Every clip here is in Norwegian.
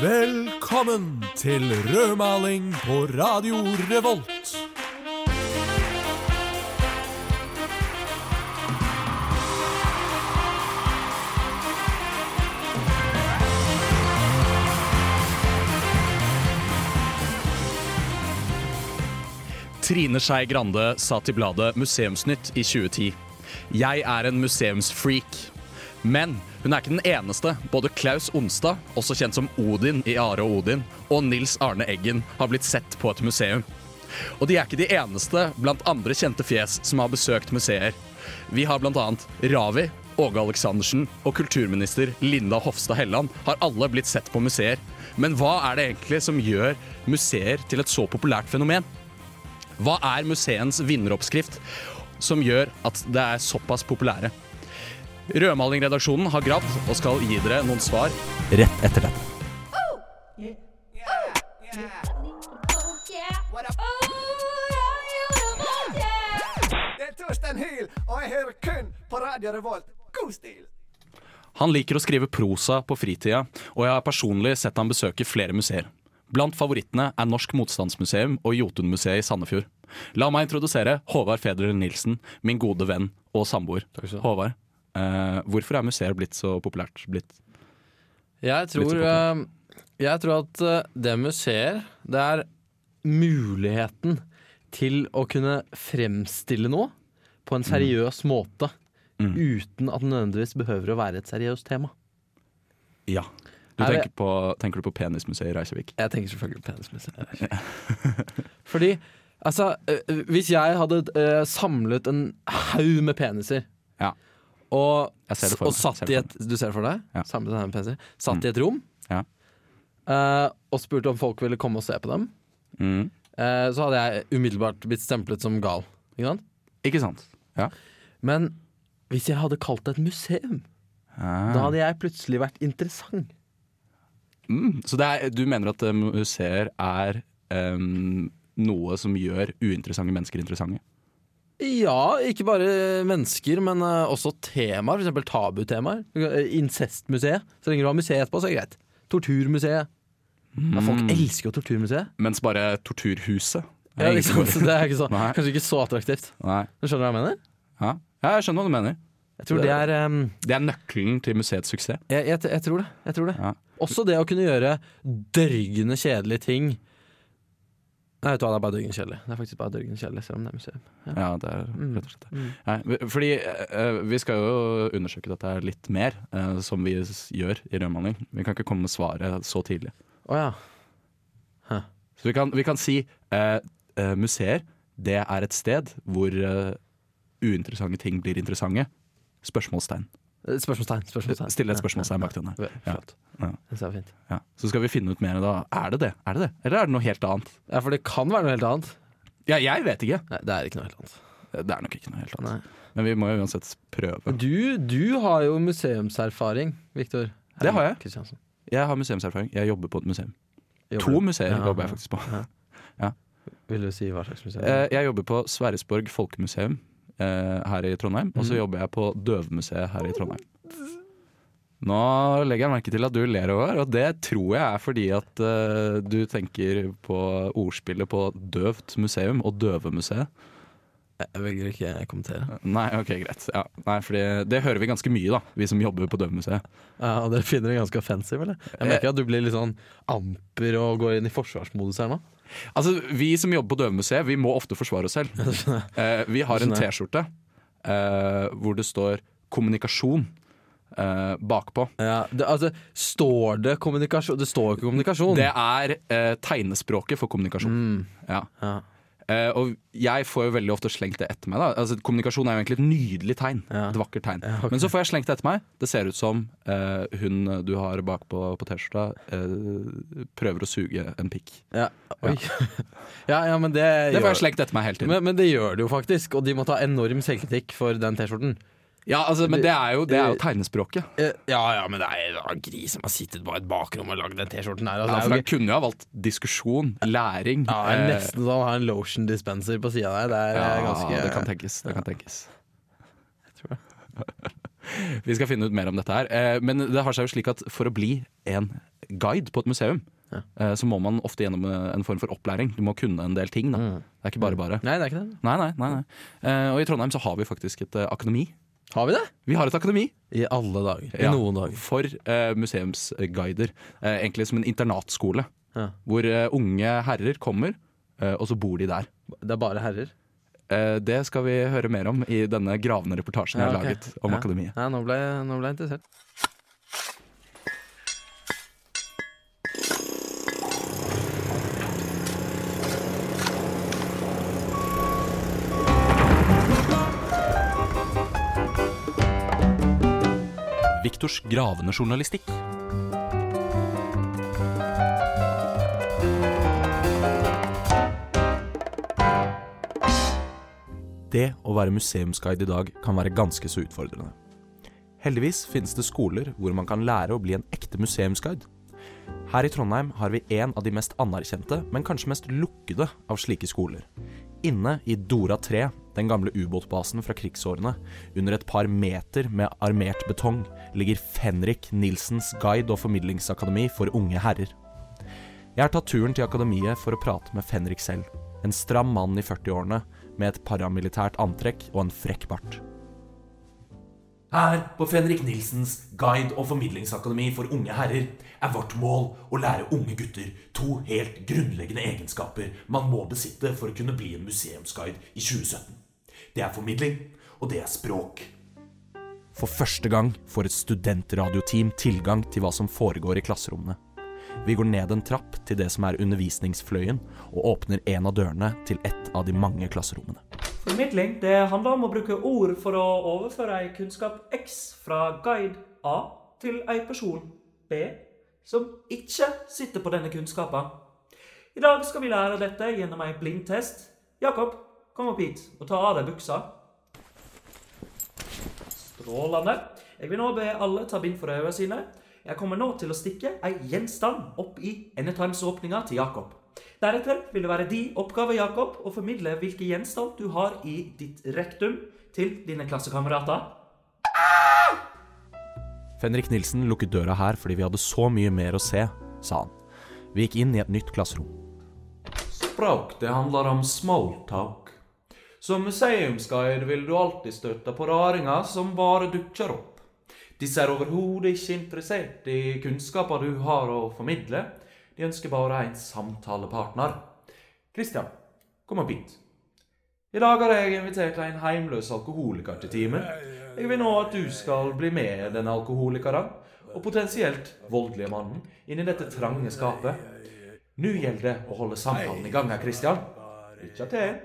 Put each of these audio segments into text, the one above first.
Velkommen til rødmaling på Radio Revolt. Trine Skei Grande sa til bladet Museumsnytt i 2010. Jeg er en museumsfreak. Men hun er ikke den eneste. Både Klaus Onstad, også kjent som Odin i Are og Odin, og Nils Arne Eggen har blitt sett på et museum. Og de er ikke de eneste blant andre kjente fjes som har besøkt museer. Vi har annet Ravi, Åge Aleksandersen og kulturminister Linda Hofstad Helland har alle blitt sett på museer. Men hva er det egentlig som gjør museer til et så populært fenomen? Hva er museens vinneroppskrift som gjør at det er såpass populære? Rødmalingredaksjonen har gravd og skal gi dere noen svar rett etter dette. Det er Torstein Hyl, og jeg hører kun på Radio Revolt. God stil! Han liker å skrive prosa på fritida, og jeg har personlig sett han besøke flere museer. Blant favorittene er Norsk Motstandsmuseum og Jotunmuseet i Sandefjord. La meg introdusere Håvard Federer Nilsen, min gode venn og samboer. Håvard, eh, hvorfor er museer blitt så populært? Blitt? Jeg tror, blitt så eh, jeg tror at uh, det museer, det er muligheten til å kunne fremstille noe på en seriøs måte. Mm. Uten at det nødvendigvis behøver å være et seriøst tema. Ja. Du Er tenker, på, tenker du på Penismuseet i Reykjavik? Jeg tenker selvfølgelig på penismuseet. Fordi altså, hvis jeg hadde samlet en haug med peniser Ja. Og, og satt i et Du ser det for deg? Ja. Samlet. Satt Mm. i et rom Ja. uh, og spurte om folk ville komme og se på dem. Mm. Uh, så hadde jeg umiddelbart blitt stemplet som gal. Ikke sant? Ikke sant? Ja. Men hvis jeg hadde kalt det et museum, Ah. da hadde jeg plutselig vært interessant. Mm. Så det er, du mener at eh, museer er um, noe som gjør uinteressante mennesker interessante? Ja, ikke bare mennesker, men eh, også temaer. Eksempel tabutemaer. Eh, Incestmuseet. Så lenge du har museet etterpå, så er det greit. Torturmuseet. Mm. folk elsker jo Torturmuseet. Mens bare Torturhuset Ja, liksom, det er ikke så, kanskje ikke så attraktivt. Nei. Du skjønner hva jeg mener? Ja. ja, jeg skjønner hva du mener. Jeg tror det er um, Det er nøkkelen til museets suksess. jeg, jeg, jeg tror det. Jeg tror det. Ja. Også det å kunne gjøre dørgende kjedelige ting. Nei, vet du hva, det er bare dørgen kjedelig. Det er faktisk bare dørgen kjedelig, selv om det er museum. Ja, det er Mm. rett og slett det. Mm. Nei, fordi eh, vi skal jo undersøke dette litt mer, eh, som vi gjør i rødmaling. Vi kan ikke komme med svaret så tidlig. Å ja. Så vi kan, vi kan si eh, eh, museer, det er et sted hvor eh, uinteressante ting blir interessante. Spørsmålstegn. Spørsmålstegn. spørsmålstegn. Stille et spørsmålstegn bak den der. Ja. Ja. Det fint. Ja. Så skal vi finne ut mer da. Er det det? Er det det? Eller er det noe helt annet? Ja, for det kan være noe helt annet. Ja, jeg vet ikke. Nei, det er ikke noe helt annet. Det er nok ikke noe helt annet. Nei. Men vi må jo uansett prøve. Du, du har jo museumserfaring, Viktor. Det har jeg. Jeg har museumserfaring. Jeg jobber på et museum. Jobber To museer jobber jeg faktisk på. Vil du si hva slags museum? Eh, Jeg jobber på Sverresborg folkemuseum her i Trondheim, og så Mhm. jobber jeg på Døvemuseet her i Trondheim. Nå legger jeg merke til at du ler over, og det tror jeg er fordi at eh, du tenker på ordspillet på døvt museum og døvemuseet. Jeg velger ikke å kommentere. Nei, ok, greit. Ja, nei, det hører vi ganske mye, da, vi som jobber på Døvemuseet. Ja, og Dere finner det ganske offensive, eller? Jeg merker at du blir litt sånn amper og går inn i forsvarsmodus her nå. Altså, Vi som jobber på Døvemuseet, vi må ofte forsvare oss selv. Eh, vi har en T-skjorte eh, hvor det står 'kommunikasjon' eh, bakpå. Ja, det, altså, står det kommunikasjon? Det står ikke kommunikasjon. Det er eh, tegnespråket for kommunikasjon. mm, Ja. ja, Eh, og jeg får jo veldig ofte slengt det etter meg. Da. Altså, kommunikasjon er jo egentlig et nydelig tegn. Ja. Et vakkert tegn. Ja, okay. Men så får jeg slengt det etter meg. Det ser ut som uh, hun du har bak på T-skjorta, uh, prøver å suge en pikk. ja. Ja, ja, men det, Det får jeg slengt etter meg hele tiden. men, men det gjør det jo faktisk, og de må ta enorm selvkritikk for den T-skjorten. Ja, altså, men det er jo, det er jo tegnespråket. Eh, Ja, ja, men det er en gris som har sittet på et bakrom og lagd den T-skjorten her. Altså, Ja, for han kunne jo ha valgt diskusjon, læring. ja, det er eh, nesten sånn å ha en lotion dispenser på sida der. Det er ja, ganske det kan tenkes. Det kan tenkes. Jeg tror det. Vi skal finne ut mer om dette her. Eh, Men det har seg jo slik at for å bli en guide på et museum, Ja. eh, så må man ofte gjennom eh, en form for opplæring. Du må kunne en del ting. Da. Mm. Det er ikke bare bare. Nei, det er ikke det. Nei, nei, nei. Eh, Og i Trondheim så har vi faktisk et eh, akademi. Har vi det? Vi har et akademi I alle dager. I Ja. noen dager. for uh, museumsguider. Uh, egentlig som en internatskole. Ja. Hvor uh, unge herrer kommer, og så bor de der. Det er bare herrer. Det skal vi høre mer om i denne gravende reportasjen jeg har laget om Ja. akademiet. Ja, nå ble, nå ble jeg interessert. Viktors gravende journalistikk. Det å være museumsguide i dag kan være ganske så utfordrende. Heldigvis finnes det skoler hvor man kan lære å bli en ekte museumsguide. Her i Trondheim har vi en av de mest anerkjente, men kanskje mest lukkede av slike skoler. Inne i Dora 3, den gamle ubåtbasen fra krigsårene, under et par meter med armert betong, ligger Fenrik Nilsens guide- og formidlingsakademi for unge herrer. Jeg har tatt turen til akademiet for å prate med Fenrik selv. En stram mann i 40-årene med et paramilitært antrekk og en frekk bart. Her på Fenrik Nilsens guide- og formidlingsakademi for unge herrer er vårt mål å lære unge gutter to helt grunnleggende egenskaper man må besitte for å kunne bli en museumsguide i 2017. Det er formidling, og det er språk. For første gang får et studentradioteam tilgang til hva som foregår i klasserommene. Vi går ned en trapp til det som er undervisningsfløyen, og åpner en av dørene til et av de mange klasserommene. Formidling det handler om å bruke ord for å overføre ei kunnskap X fra guide A til ei person B som ikke sitter på denne kunnskapen. I dag skal vi lære dette gjennom ei blindtest. Jakob, kom opp hit og ta av deg buksa. Strålende. Jeg vil nå be alle ta bind for øynene sine. Jeg kommer nå til å stikke ei gjenstand opp i endetarmsåpninga til Jakob. Deretter vil det være din oppgave, Jakob, å formidle hvilken gjenstand du har i ditt rektum til dine klassekamerater. Fenrik Nilsen lukket døra her fordi vi hadde så mye mer å se, sa han. Vi gikk inn i et nytt klasserom. Språk, det handler om smalltalk. Som museumsguide vil du alltid støtte på raringer som bare dukker opp. Disse er overhodet ikke interessert i kunnskaper du har å formidle. De ønsker bare en samtalepartner. Kristian, kom opp hit. I dag har jeg invitert en heimløs alkoholiker til timen. Jeg vil nå at du skal bli med denne alkoholikeren, og potensielt voldelige mannen, inn i dette trange skapet. Nå gjelder det å holde samtalen i gang her, Kristian. Lykke til.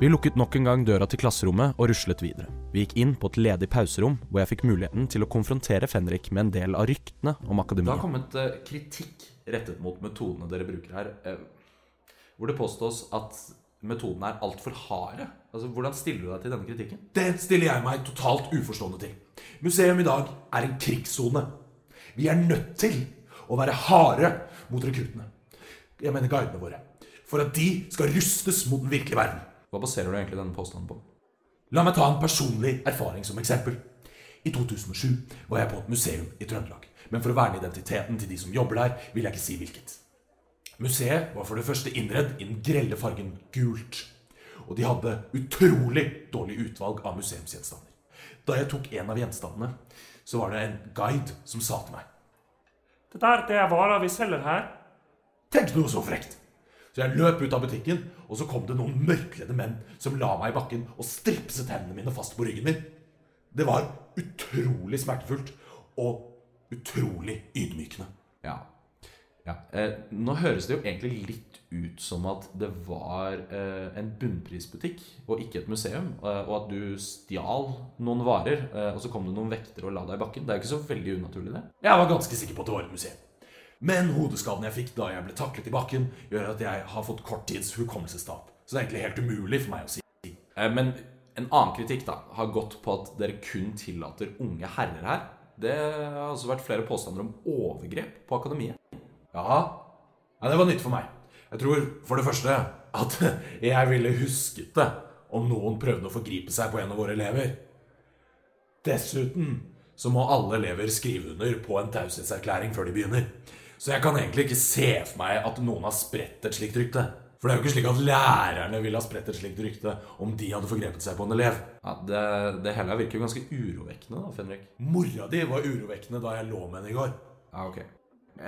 Vi lukket nok en gang døra til klasserommet og ruslet videre. Vi gikk inn på et ledig pauserom, hvor jeg fikk muligheten til å konfrontere Fenrik med en del av ryktene om Det har kommet eh, kritikk rettet mot metodene dere bruker her, eh, hvor det påstås at metodene er altfor harde. Altså, Hvordan stiller du deg til denne kritikken? Det stiller jeg meg totalt uforstående til. Museum i dag er en krigssone. Vi er nødt til å være harde mot rekruttene. Jeg mener guidene våre. For at de skal rustes mot den virkelige verden. Hva baserer du egentlig denne påstanden på? La meg ta en personlig erfaring som eksempel. I 2007 var jeg på et museum i Trøndelag. Men for å verne identiteten til de som jobber der, vil jeg ikke si hvilket. Museet var for det første innredd i den grelle fargen gult. Og de hadde utrolig dårlig utvalg av museumsgjenstander. Da jeg tok en av gjenstandene, så var det en guide som sa til meg Det der, det er varer vi selger her. Tenk noe så frekt! Så jeg løp ut av butikken, og så kom det noen mørkledde menn som la meg i bakken og stripset hendene mine fast på ryggen min. Det var utrolig smertefullt og utrolig ydmykende. Ja. ja. Eh, nå høres det jo egentlig litt ut som at det var eh, en bunnprisbutikk og ikke et museum, eh, og at du stjal noen varer, eh, og så kom det noen vektere og la deg i bakken. Det er jo ikke så veldig unaturlig, det. Jeg var ganske sikker på at det var et museum. Men hodeskaden jeg fikk da jeg ble taklet i bakken, gjør at jeg har fått korttids hukommelsestap. Så det er egentlig helt umulig for meg å si. Eh, Men en annen kritikk da har gått på at dere kun tillater unge herrer her. Det har også vært flere påstander om overgrep på akademiet. Jaha. Ja, det var nytt for meg. Jeg tror for det første at jeg ville husket det om noen prøvde å forgripe seg på en av våre elever. Dessuten så må alle elever skrive under på en taushetserklæring før de begynner. Så jeg kan egentlig ikke se for meg at noen har spredt et slikt rykte. For det er jo ikke slik at lærerne ville ha spredt et slikt rykte om de hadde forgrepet seg på en elev. Ja, det, det hele virker jo ganske urovekkende, da, Fenrik. Mora di var urovekkende da jeg lå med henne i går. Ja, ok.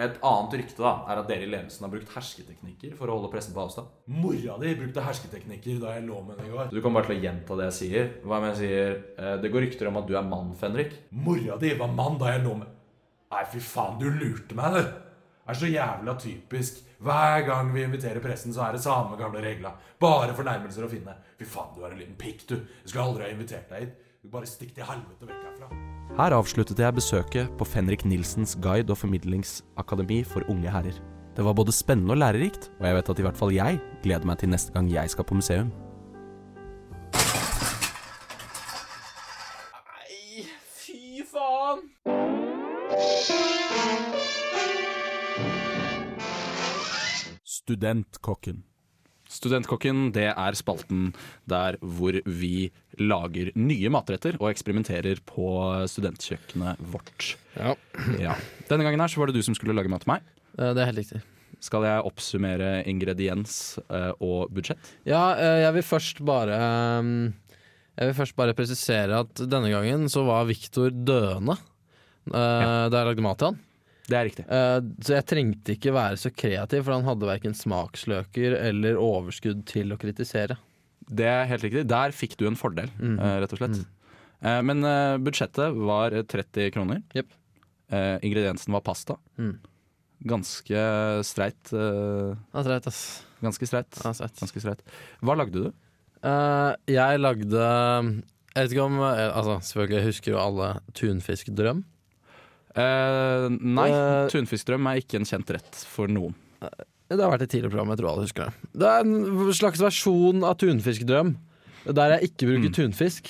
Et annet rykte da, er at dere i ledelsen har brukt hersketeknikker for å holde pressen på avstand. Mora di brukte hersketeknikker da jeg lå med henne i går. Du kommer bare til å gjenta det jeg sier. Hva om jeg sier eh, Det går rykter om at du er mann, Fenrik. Mora di var mann da jeg lå med Nei, fy faen, du lurte meg, du. Er så jævla typisk. Hver gang vi inviterer pressen, så er det samme gamle regla. Bare fornærmelser å finne. Fy faen, du er en liten pikk, du. Jeg skulle aldri ha invitert deg hit. Du bare stikk til helvete vekk herfra. Her avsluttet jeg besøket på Fenrik Nilsens guide- og formidlingsakademi for unge herrer. Det var både spennende og lærerikt, og jeg vet at i hvert fall jeg gleder meg til neste gang jeg skal på museum. Studentkokken. Studentkokken det er spalten der hvor vi lager nye matretter og eksperimenterer på studentkjøkkenet vårt. Ja. Ja. Denne gangen her så var det du som skulle lage mat til meg. Eh, Det er helt riktig. Skal jeg oppsummere ingrediens eh, og budsjett? Ja, eh, jeg vil først bare Jeg vil først bare presisere at denne gangen så var Viktor døende ja. da jeg lagde mat til han. Det er riktig. Uh, så jeg trengte ikke være så kreativ, for han hadde verken smaksløker eller overskudd til å kritisere. Det er helt riktig. Der fikk du en fordel, eh, rett og slett. Eh, Men eh, budsjettet var 30 kroner. Yep. Ingrediensen var pasta. Mm. Ganske streit. er streit, ass. Ganske streit. Er streit. Ganske streit. Hva lagde du? Jeg lagde Jeg vet ikke om Altså, selvfølgelig husker jo alle tunfiskdrøm. Eh, nei, uh, tunfiskdrøm er ikke en kjent rett for noen. Det har vært et tidligere program, jeg tror alle husker det. Det er en slags versjon av tunfiskdrøm, der jeg ikke bruker Mm. tunfisk.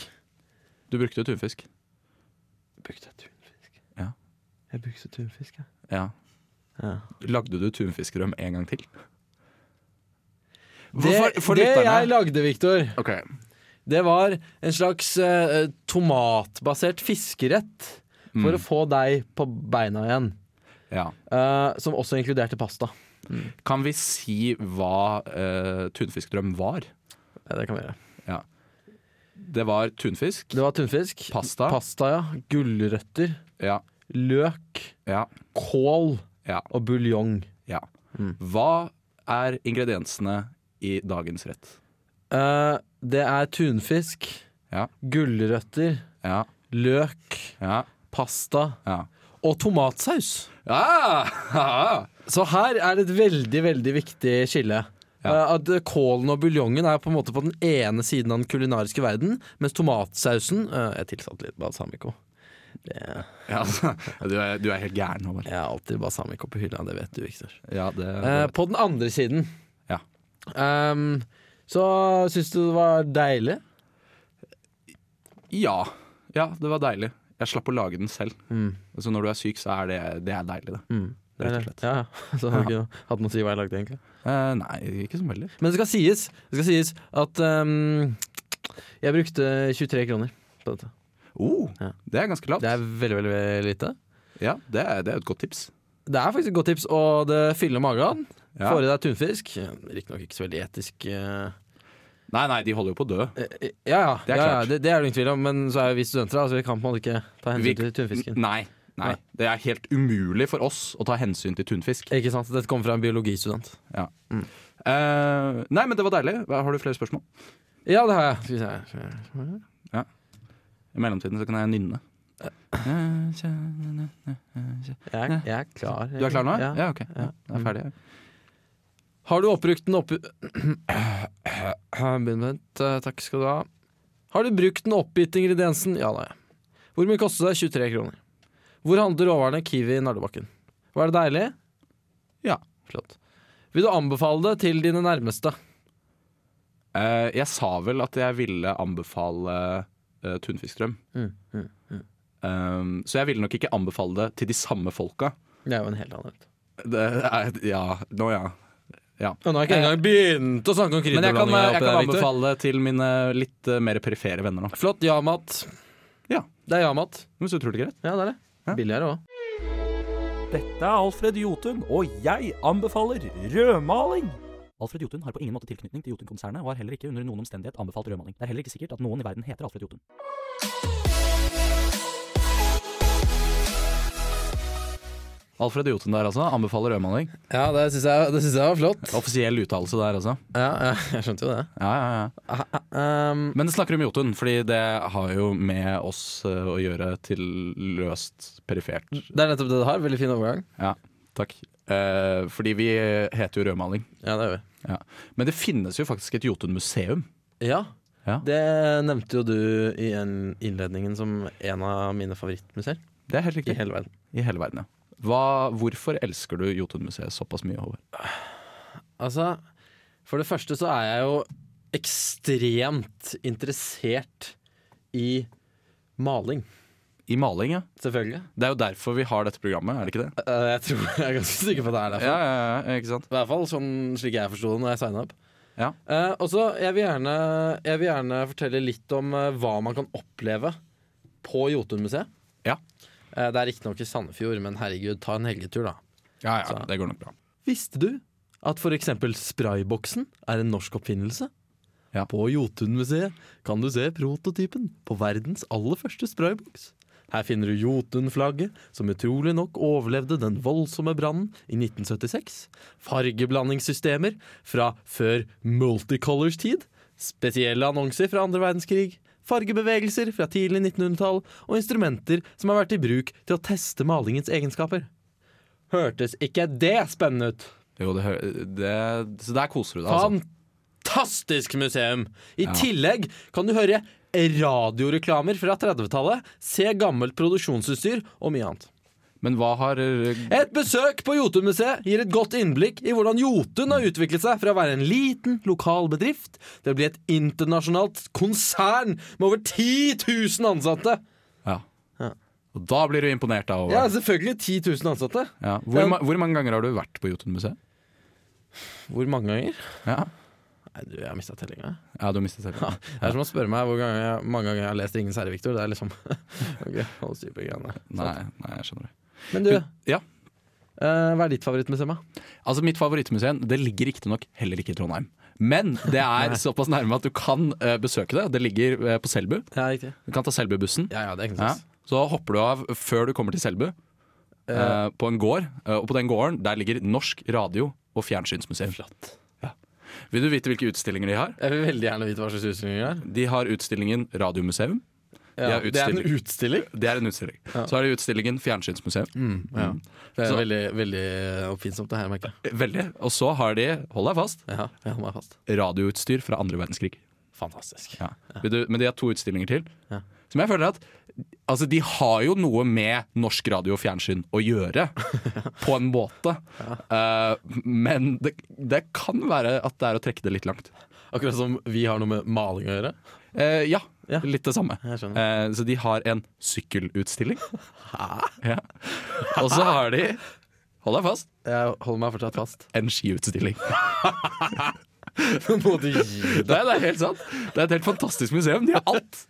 Du brukte jo tunfisk. Brukte jeg tunfisk? Ja. Jeg brukte tunfisk, jeg. Ja. Ja. Lagde du tunfiskdrøm en gang til? Det, For- for det jeg lagde, Viktor, okay. det var en slags uh, tomatbasert fiskerett for Mm. å få deg på beina igjen. Ja. Uh, som også inkluderte pasta. Kan vi si hva uh, tunfiskdrøm var? Ja, det kan vi gjøre. Ja. Det var tunfisk. Det var tunfisk. Pasta. Pasta, ja. Gulrøtter. Ja. Løk. Ja. Kål. Ja. Og buljong. ja. Mm. Hva er ingrediensene i dagens rett? Uh, det er tunfisk, Ja. gulrøtter, Ja. løk, Ja. Pasta Ja. og tomatsaus. Ah! Så her er det et veldig, veldig viktig skille. Ja. Eh, at kålen og buljongen er på en måte på den ene siden av den kulinariske verden, mens tomatsausen uh, Jeg tilsatte litt balsamico. Det, Ja, du, er, du er helt gæren, Håvard. jeg har alltid balsamico på hylla, det vet du, Victor. Ja, det, det... på den andre siden Ja. Um, Så syns du det var deilig? ja. ja, det var deilig. Jeg slapp å lage den selv. Mm. Så når du er syk, så er det, det er deilig, det. Mm. Rett og slett. Ja, ja. Så har du ikke hatt noe å si hva jeg lagde, egentlig. Eh, nei, ikke så veldig. Men det skal sies, det skal sies at um, jeg brukte 23 kroner på dette. Oh, Ja. Det er ganske lavt. Det er veldig, veldig lite. Ja, det er, det er et godt tips. Det er faktisk et godt tips, og det fyller magen. Ja. Får i deg tunfisk. Riktignok ikke så veldig etisk. eh, Nei, nei, de holder jo på å dø. eh, Ja, ja, Det er ja, ja det, det er det ingen tvil om, men så er jo vi studenter, da, så vi kan på en måte ikke ta hensyn Vi- til tunfisken. Nei, nei. Nei. Det er helt umulig for oss å ta hensyn til tunfisk. Ikke sant? Dette kommer fra en biologistudent. Eh, nei, men det var deilig. Har du flere spørsmål? Ja, det har jeg. Skal vi se. I mellomtiden så kan jeg nynne. Jeg, jeg er klar. Du er klar nå? Ja. Ja, ok. Ja, Ja. jeg er ferdig. Har du oppbrukt den oppi... Vent, eh, takk skal du ha. Har du brukt den oppgitte ingrediensen? Ja, nei. Hvor mye kostet det? 23 kroner. Hvor handler råvarene? Kiwi i Nardobakken. Var det deilig? Ja. Flott. Vil du anbefale det til dine nærmeste? Eh, jeg sa vel at jeg ville anbefale uh, tunfiskstrøm. Mm, mm, Um, så jeg ville nok ikke anbefale det til de samme folka. Det er jo en helt annen. Det er, ja, nå ja. Ja. Og nå har jeg ikke engang begynt å snakke om Men jeg kan, jeg kan der, anbefale det til mine litt eh, mer perifere venner nå. Flott. Ja-mat. Ja. Det er ja-mat. Men så utrolig greit. Ja, det er det. Ja. Billigere òg. Dette er Alfred Jotun, og jeg anbefaler rødmaling. Alfred Jotun har på ingen måte tilknytning til Jotun-konsernet, og har heller ikke under noen omstendighet anbefalt rødmaling. Det er heller ikke sikkert at noen i verden heter Alfred Jotun. Alfred Jotun der, altså. Anbefaler rødmaling. Ja, det syns jeg, det synes jeg var flott. Offisiell uttalelse der, altså. Ja, ja, jeg skjønte jo det. Ja, ja, ja. Um, Men det snakker om Jotun, fordi det har jo med oss eh, å gjøre til løst perifert. det er nettopp det det har. Veldig fin overgang. Ja, takk. Eh, fordi vi heter jo rødmaling. Ja, det gjør vi. Ja. Men det finnes jo faktisk et Jotun-museum. Ja, Ja. det nevnte jo du i en innledningen som en av mine favorittmuseer Det er helt riktig. i hele verden. I hele verden, ja. Hva, hvorfor elsker du Jotun-museet såpass mye, Håvard? Altså, for det første så er jeg jo ekstremt interessert i maling. I maling, ja. Selvfølgelig. Det er jo derfor vi har dette programmet, er det ikke det? Eh, Jeg tror jeg er ganske sikker på at det er derfor. Ja, ja, ja, ikke sant? I hvert fall sånn slik jeg forsto det når jeg signa opp. Ja. Uh, og så jeg, jeg vil gjerne fortelle litt om uh, hva man kan oppleve på Jotunmuseet. Ja. Eh, det er riktignok i Sandefjord, men herregud, ta en helgetur, da. Ja, ja, Så- det går nok bra. Visste du at f.eks. sprayboksen er en norsk oppfinnelse? Ja. På Jotunmuseet kan du se prototypen på verdens aller første sprayboks. Her finner du Jotun-flagget, som utrolig nok overlevde den voldsomme brannen i 1976. Fargeblandingssystemer fra før multicolors tid. Spesielle annonser fra andre verdenskrig. Fargebevegelser fra tidlig 1900-tall. Og instrumenter som har vært i bruk til å teste malingens egenskaper. Hørtes ikke det spennende ut? Jo, det, det, så der koser du deg, altså. Fantastisk museum! I Ja. tillegg kan du høre radioreklamer fra 30-tallet, se gammelt produksjonsutstyr og mye annet. Men hva har Et besøk på Jotunmuseet gir et godt innblikk i hvordan Jotun har utviklet seg fra å være en liten, lokal bedrift til å bli et internasjonalt konsern med over 10 000 ansatte. Ja. Ja. Og da blir du imponert, da. Ja, selvfølgelig 10 000 ansatte. Ja. Hvor, ma hvor mange ganger har du vært på Jotun-museet? Hvor mange ganger? Ja. Nei, du, jeg har mista tellinga. ja, du har mistet Ja, Det er som å spørre meg hvor ganger jeg, mange ganger jeg har lest 'Ingen herre, Victor. Det er liksom okay, hold styr på greiene. Nei, nei, jeg skjønner det. Men du, Ja. eh, hva er ditt favorittmuseum? Altså Mitt favorittmuseum det ligger riktignok heller ikke i Trondheim. Men det er såpass nærme at du kan eh, besøke det. Det ligger eh, på Selbu. Ja, riktig. Du kan ta Selbubussen. Ja, ja, det er Ja. Så hopper du av før du kommer til Selbu, uh, på en gård. Og på den gården der ligger Norsk radio- og fjernsynsmuseum. Flott. Ja. Vil du vite hvilke utstillinger de har? Jeg vil veldig gjerne vite hva slags utstillinger De har De har utstillingen Radiomuseum. Ja, det er en utstilling. Det er en utstilling. Så har de utstillingen Fjernsynsmuseum. Ja. Det er Så- veldig, veldig oppfinnsomt, det her, merker jeg. Veldig. Og så har de, hold deg fast, Ja, jeg meg fast. radioutstyr fra andre verdenskrig. Fantastisk. Ja. Du, men de har to utstillinger til. Ja. Som jeg føler at Altså, de har jo noe med norsk radio og fjernsyn å gjøre, på en måte. Uh, men det, det kan være at det er å trekke det litt langt. Akkurat som vi har noe med maling å gjøre. Eh, ja, Ja. litt det samme. Eh, så de har en sykkelutstilling. Ja. Og så har de, hold deg fast, Jeg holder meg fortsatt fast. en skiutstilling. Må du gi deg. Nei, det er helt sant. Det er et helt fantastisk museum. De har alt.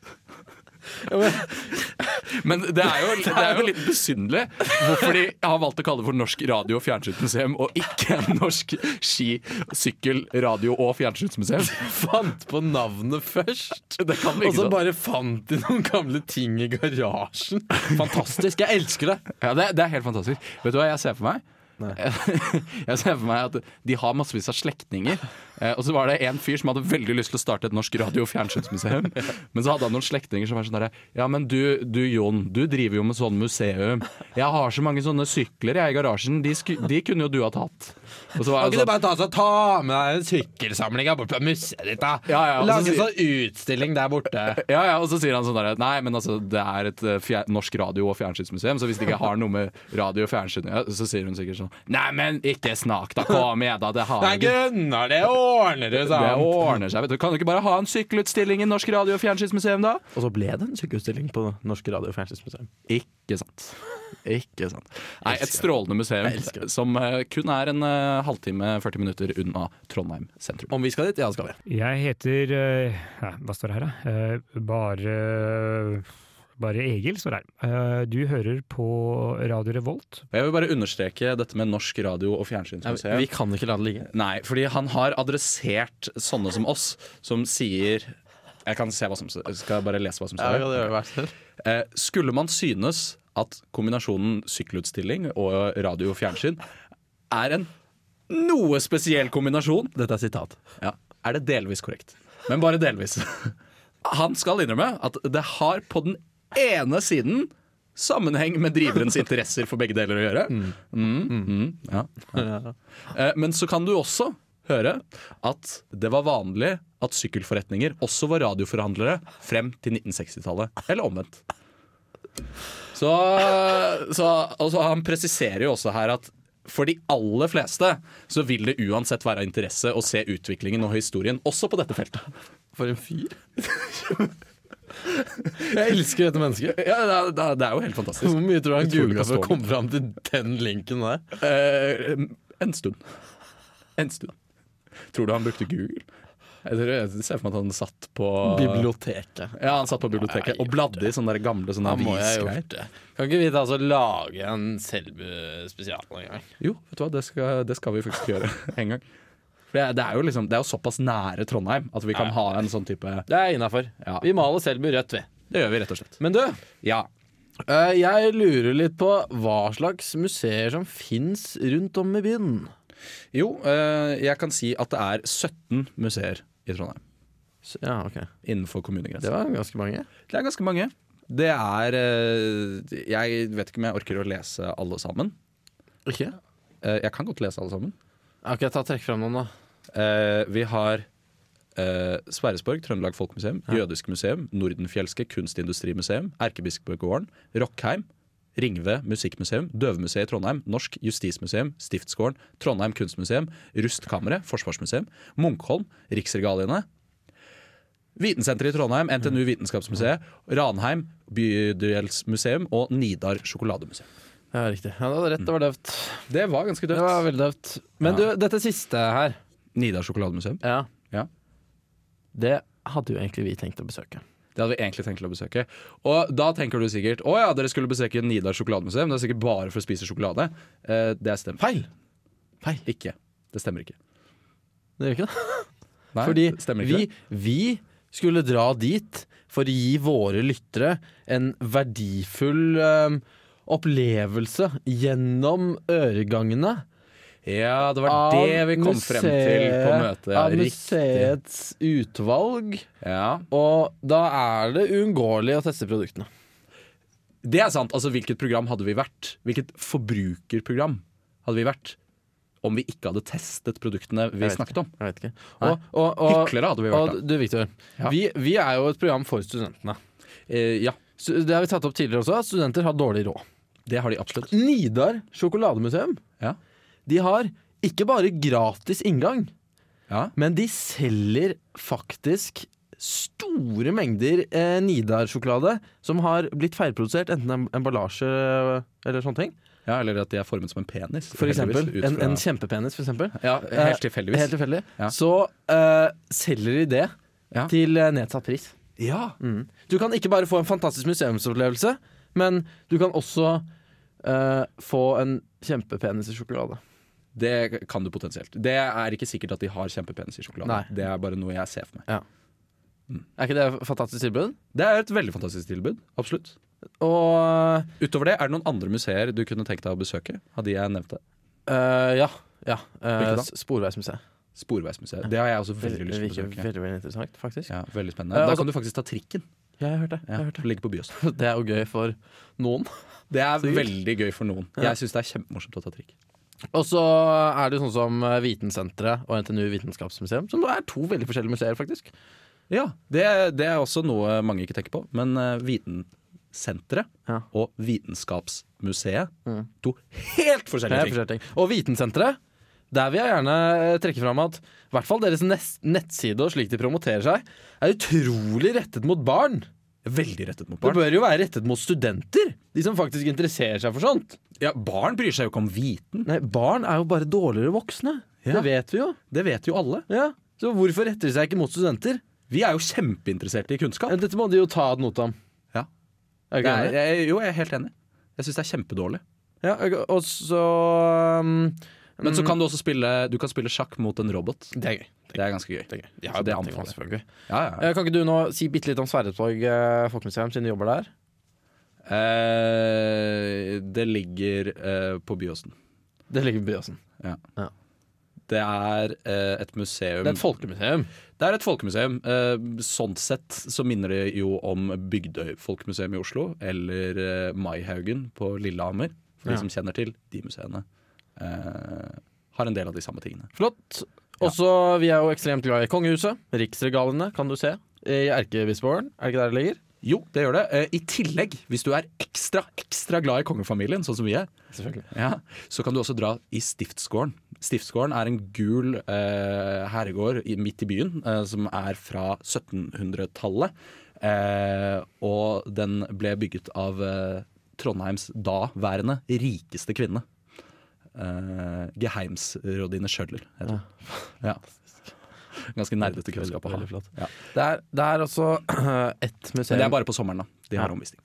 Men det er jo, det er jo litt besynderlig hvorfor de har valgt å kalle det for Norsk radio- og fjernsynsmuseum, og ikke Norsk ski-, sykkel-, radio- og fjernsynsmuseum. Fant på navnet først. Og så bare fant de noen gamle ting i garasjen. Fantastisk. Jeg elsker det. Ja, det, det er helt fantastisk. Vet du hva jeg ser for meg? Jeg ser for meg at de har massevis av slektninger. Eh, og så var det en fyr som hadde veldig lyst til å starte et norsk radio- og fjernsynsmuseum. Men så hadde han noen slektninger som var sånn derre Ja, men du, du Jon, du driver jo med sånn museum. Jeg har så mange sånne sykler jeg i garasjen. De, de kunne jo du ha tatt. Og så var du sånn, bare ta, så, ta med deg en sykkelsamling her borte på museet ditt, da? Ja, ja, og så Lag en sånn utstilling der borte. ja, ja, og så sier han sånn der Nei, men altså, det er et eh, fjer norsk radio- og fjernsynsmuseum, så hvis det ikke har noe med radio og fjernsyn ja, så sier hun sikkert sånn Nei, men ikke snakk, da. Kom igjen, da. Det har Nei. Gunnar, det ordner du, sa Det ordner seg. vet du Kan du ikke bare ha en sykkelutstilling i Norsk radio- og fjernsynsmuseum, da? Og så ble det en sykkelutstilling på Norsk radio- og fjernsynsmuseum. Ikke sant. Ikke sant. Nei, et strålende museum som eh, kun er en eh, halvtime, 40 minutter unna Trondheim sentrum. Om vi skal dit? Ja, det skal vi. Jeg heter eh, ja, Hva står det her, da? Eh, bare Bare Egil står her. Eh, du hører på Radio Revolt. Jeg vil bare understreke dette med Norsk radio- og fjernsynsmuseum. Vi kan ikke la det ligge. Nei, fordi han har adressert sånne som oss, som sier Jeg kan se hva som Skal bare lese hva som står her? Eh, skulle man synes at kombinasjonen sykkelutstilling og radio og fjernsyn er en noe spesiell kombinasjon, Dette er sitat. ja, er det delvis korrekt. Men bare delvis. Han skal innrømme at det har på den ene siden sammenheng med driverens interesser for begge deler å gjøre. Mm, mm, ja. ja. Men så kan du også høre at det var vanlig at sykkelforretninger også var radioforhandlere frem til 1960-tallet, eller omvendt. Så, så altså, han presiserer jo også her at for de aller fleste så vil det uansett være av interesse å se utviklingen og historien også på dette feltet. For en fyr. Jeg elsker dette mennesket. Ja, det, er, det er- jo helt fantastisk. Hvor mye tror du han googla for å komme fram til den linken der? Eh, en stund. En stund. Tror du han brukte Google? Jeg, tror, jeg ser for meg at han satt på Biblioteket. Ja, han satt på biblioteket og bladde i sånne der gamle sånne avisgreier. Kan ikke vi ta altså lage en Selbu-spesial en gang? Jo, vet du hva, det skal, det skal vi faktisk gjøre en gang. For det, er- jo liksom, det er jo såpass nære Trondheim at vi kan ha en sånn type Det er innafor. Ja. Vi maler Selbu rødt, vi. Det gjør vi rett og slett. Men du, Ja. uh, jeg lurer litt på hva slags museer som fins rundt om i byen. Jo, eh, jeg kan si at det er 17 museer i Trondheim. Så, ja, ok. Innenfor Det var ganske mange. Det er ganske mange. Det er eh, Jeg vet ikke om jeg orker å lese alle sammen. Ikke? Eh, jeg kan godt lese alle sammen. Ok, ta Trekk fram noen, da. Eh, vi har Sverresborg, Trøndelag Folkemuseum, Jødisk museum, Nordenfjelske kunstindustrimuseum, Erkebispegården, Rockheim, Ringve musikkmuseum, Døvemuseet i Trondheim, Norsk justismuseum, Stiftsgården, Trondheim kunstmuseum, Rustkammeret, Forsvarsmuseum, Munkholm, Riksregaliene, Vitensenteret i Trondheim, NTNU Vitenskapsmuseet, Ranheim bydelsmuseum og Nidar sjokolademuseum. Ja, riktig. Ja, det var rett, det var døvt. Det var ganske Det var veldig døvt. Men Ja. du, dette siste her Nidar sjokolademuseum. Ja. Ja. Det hadde jo egentlig vi tenkt å besøke. Det hadde vi egentlig tenkt til å besøke. Og da tenker du sikkert å ja, dere skulle besøke Nidar sjokolademuseum. Det er sikkert bare for å spise sjokolade. Eh, det stemmer. Feil! Feil. Ikke. Det stemmer ikke. Det gjør ikke det. Nei, Fordi det stemmer vi, ikke. det. vi skulle dra dit for å gi våre lyttere en verdifull øhm, opplevelse gjennom øregangene Ja, det var av det vi kom frem til på møtet. Ja, av riktig. museets utvalg. Ja. Og da er det uunngåelig å teste produktene. Det er sant. Altså, hvilket program hadde vi vært? Hvilket forbrukerprogram hadde vi vært? Om vi ikke hadde testet produktene vi snakket om. Jeg vet ikke. Og, og, og, Hyklere hadde vi vært, og du, Victor. Ja. Vi, vi er jo et program for studentene. Eh, ja, det har vi tatt opp tidligere også, studenter har dårlig råd. det har de absolutt. Nidar sjokolademuseum Ja. De har ikke bare gratis inngang, Ja. men de selger faktisk store mengder eh, Nidar-sjokolade som har blitt feilprodusert, enten emballasje eller sånne ting. ja, Eller at de er formet som en penis. For eksempel. En, en kjempepenis, for eksempel. Ja, helt tilfeldigvis. Helt tilfeldig. Ja. Så eh, selger de det Ja. til eh, nedsatt pris. Ja. Mm. Du kan ikke bare få en fantastisk museumsopplevelse, men du kan også eh, få en kjempepenis i sjokolade. Det kan du potensielt. Det er ikke sikkert at de har kjempepenis i sjokolade. Nei. Det er bare noe jeg ser for meg. Er ikke det et fantastisk tilbud? Det er et veldig fantastisk tilbud. Absolutt. Og Utover det, er det noen andre museer du kunne tenkt deg å besøke? Av de jeg nevnte? Uh, ja. ja. S- Sporveismuseet. Sporveismuseet. Det har jeg også veldig lyst til å besøke. veldig, veldig interessant, faktisk. Ja, veldig spennende. Uh, Da altså- kan du faktisk ta trikken. Ja, jeg hørte hørt det. Jeg ligge på Byås. det. det er jo gøy for noen. Det er Sikkert. veldig gøy for noen. Jeg syns det er kjempemorsomt å ta trikk. Og så er det jo sånn som eh, Vitensenteret og NTNU Vitenskapsmuseum, som er to veldig forskjellige museer, faktisk. Ja, det, det er også noe mange ikke tenker på. Men uh, Vitensenteret Ja. og Vitenskapsmuseet Mm. To helt forskjellige helt forskjellige ting. Og Vitensenteret, der vil jeg gjerne eh, trekke fram at i hvert fall deres nettside og slik de promoterer seg, er utrolig rettet mot barn. Veldig rettet mot barn. Det bør jo være rettet mot studenter. De som faktisk interesserer seg for sånt. Ja, Barn bryr seg jo ikke om viten. Nei, barn er jo bare dårligere voksne. Ja. Det vet vi jo. Det vet jo alle. Ja. Så hvorfor retter de seg ikke mot studenter? Vi er jo kjempeinteresserte i kunnskap. Ja, Dette må de jo ta ad notam. Ja. Er du ikke enig? jeg, jo, jeg er helt enig. Jeg syns det er kjempedårlig. Ja, og så um, Men så kan du også spille Du kan spille sjakk mot en robot. Det er gøy. Det er ganske gøy. Det er gøy. Ja, det anbefaler jeg. Ja, Ja, ja. Eh, Kan ikke du nå si bitte litt om Sverresborg folkemuseum, siden du jobber der? Eh, det ligger eh, på Byåsen. Det ligger på Byåsen. Det er eh, et museum Det er et folkemuseum. Det er et folkemuseum. Sånn sett så minner det jo om Bygdøy folkemuseum i Oslo, eller Maihaugen på Lillehammer, for Ja. de som kjenner til de museene. Har en del av de samme tingene. Flott. Også, Vi er jo ekstremt glad i kongehuset. Riksregalene kan du se i Erkebispegården. Er det ikke der det ligger? Jo, det gjør det. Eh, I tillegg, hvis du er ekstra, ekstra glad i kongefamilien, sånn som vi er, ja, så kan du også dra i Stiftsgården. Stiftsgården er en gul eh, herregård midt i byen, eh, som er fra 1700-tallet. Eh, og den ble bygget av eh, Trondheims daværende rikeste kvinne. Eh, Geheimsrådine Schjødler, heter hun. Ja. Ganske nerdete kunnskap å ha. Ja. Det er, det er også ett museum Men det er bare på sommeren, da. De har Ja. omvisning.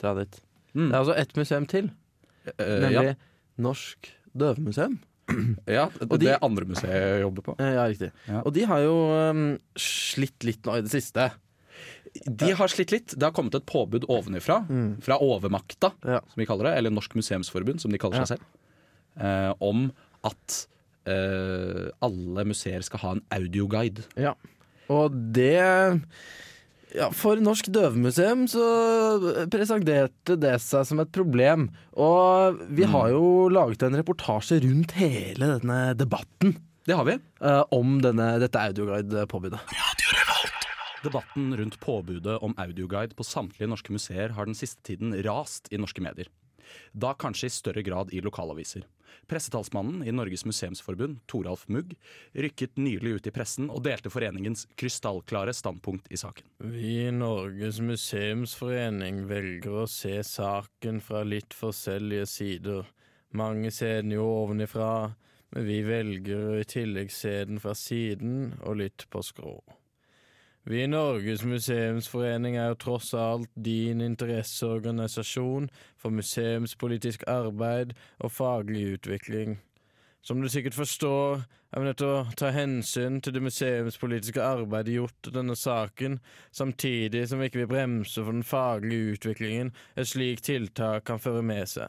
Dra dit. Mm. Det er altså ett museum til, Eh, nemlig ja. Norsk døvemuseum. ja, det, de- det andre museet jeg jobber på. Eh, Ja, riktig. Ja. Og de har jo um, slitt litt nå i det siste. De har slitt litt. Det har kommet et påbud ovenifra, fra overmakta, Ja. som vi kaller det, eller Norsk Museumsforbund, som de kaller seg selv, eh, om at eh, alle museer skal ha en audioguide. Ja. Og det ja, For Norsk Døvemuseum så presenterte det seg som et problem. Og vi har jo laget en reportasje rundt hele denne debatten Det har vi. Uh, om denne, dette audioguide-påbudet. Debatten rundt påbudet om audioguide på samtlige norske museer har den siste tiden rast i norske medier. Da kanskje i større grad i lokalaviser. Pressetalsmannen i Norges museumsforbund, Toralf Mugg, rykket nylig ut i pressen og delte foreningens krystallklare standpunkt i saken. Vi i Norges museumsforening velger å se saken fra litt forskjellige sider. Mange ser den jo ovenifra, men vi velger i tillegg se den fra siden og litt på skrå. Vi i Norges museumsforening er jo tross alt din interesseorganisasjon for museumspolitisk arbeid og faglig utvikling. Som du sikkert forstår, er vi nødt til å ta hensyn til det museumspolitiske arbeidet gjort i denne saken, samtidig som vi ikke vil bremse for den faglige utviklingen et slikt tiltak kan føre med seg.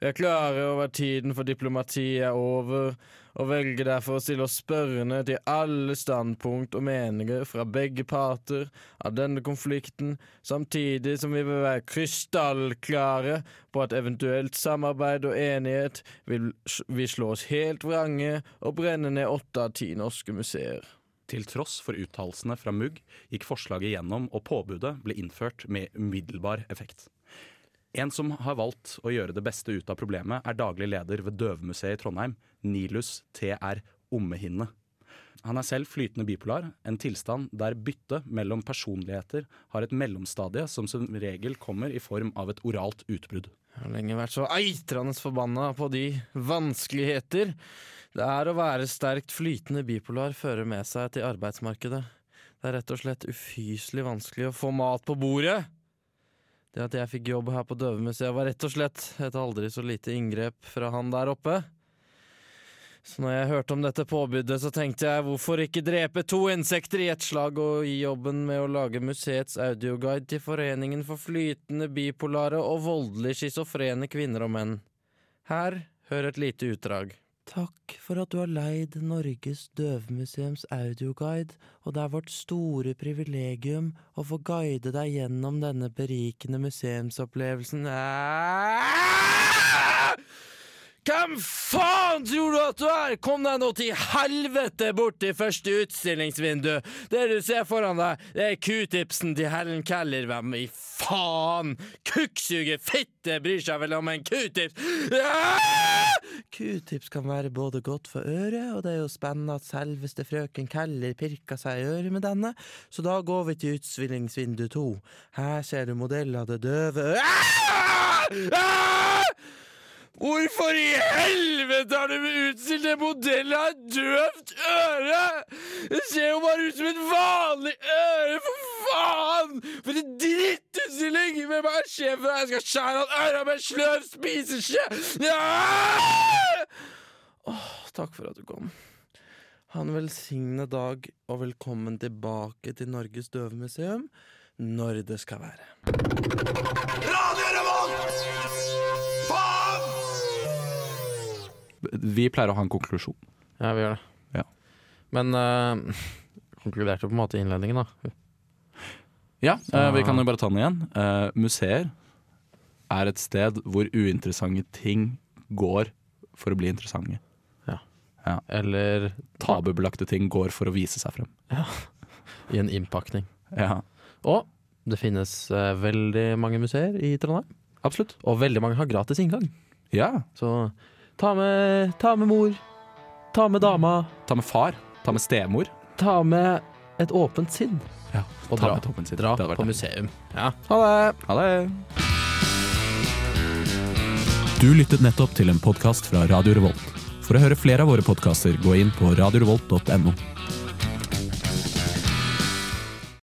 Vi er klare over tiden for diplomati er over, og velger derfor å stille oss spørrende til alle standpunkt og meninger fra begge parter av denne konflikten, samtidig som vi vil være krystallklare på at eventuelt samarbeid og enighet vil, vil slå oss helt vrange og brenne ned åtte av ti norske museer. Til tross for uttalelsene fra Mugg gikk forslaget gjennom og påbudet ble innført med umiddelbar effekt. En som har valgt å gjøre det beste ut av problemet, er daglig leder ved Døvemuseet i Trondheim, Nilus TR Ommehinne. Han er selv flytende bipolar, en tilstand der bytte mellom personligheter har et mellomstadie som som regel kommer i form av et oralt utbrudd. Jeg har lenge vært så eitrende forbanna på de vanskeligheter det er å være sterkt flytende bipolar fører med seg til arbeidsmarkedet. Det er rett og slett ufyselig vanskelig å få mat på bordet. Det at jeg fikk jobb her på Døvemuseet var rett og slett et aldri så lite inngrep fra han der oppe. Så når jeg hørte om dette påbudet, så tenkte jeg hvorfor ikke drepe to insekter i ett slag og gi jobben med å lage museets audioguide til Foreningen for flytende bipolare og voldelig schizofrene kvinner og menn. Her, hør et lite utdrag. Takk for at du har leid Norges Døvemuseums audioguide, og det er vårt store privilegium å få guide deg gjennom denne berikende museumsopplevelsen. Ah! Hvem faen tror du at du er? Kom deg nå til helvete bort til første utstillingsvindu. Det du ser foran deg, det er q-tipsen til Helen Keller. Hvem i faen? Kukksuger fitte bryr seg vel om en q-tips? Q-tips kan være både godt for øret, og det er jo spennende at selveste frøken Keller pirka seg i øret med denne, så da går vi til utstillingsvindu to. Her ser du modell av det døve øret Ah! Ah! Hvorfor i helvete har du utstilt en modell av et døvt øre?! Det ser jo bare ut som et vanlig øre, for faen! For en drittutstilling! Hvem er sjefen her? Jeg skal skjære av øra med sløv spiseskje! Ja! Åh, takk for at du kom. Ha en velsignet dag, og velkommen tilbake til Norges døvemuseum når det skal være. Vi pleier å ha en konklusjon. Ja, vi gjør det. Ja. Men uh, konkluderte på en måte i innledningen, da. Ja, uh, vi kan jo bare ta den igjen. Uh, museer er et sted hvor uinteressante ting går for å bli interessante. Ja. ja. Eller Tabubelagte ting går for å vise seg frem. Ja. i en innpakning. Ja, Og det finnes uh, veldig mange museer i Trondheim. absolutt. Og veldig mange har gratis inngang. Ja. Så ta med, ta med mor, ta med dama, Ta med far. Ta med stemor. ta med et åpent sinn. Ja, Og ta dra, med åpent sinn dra på det. museum. Ja, ha det! Ha det. Du lyttet nettopp til en podkast fra Radio Revolt. For å høre flere av våre podkaster, gå inn på radiorevolt.no.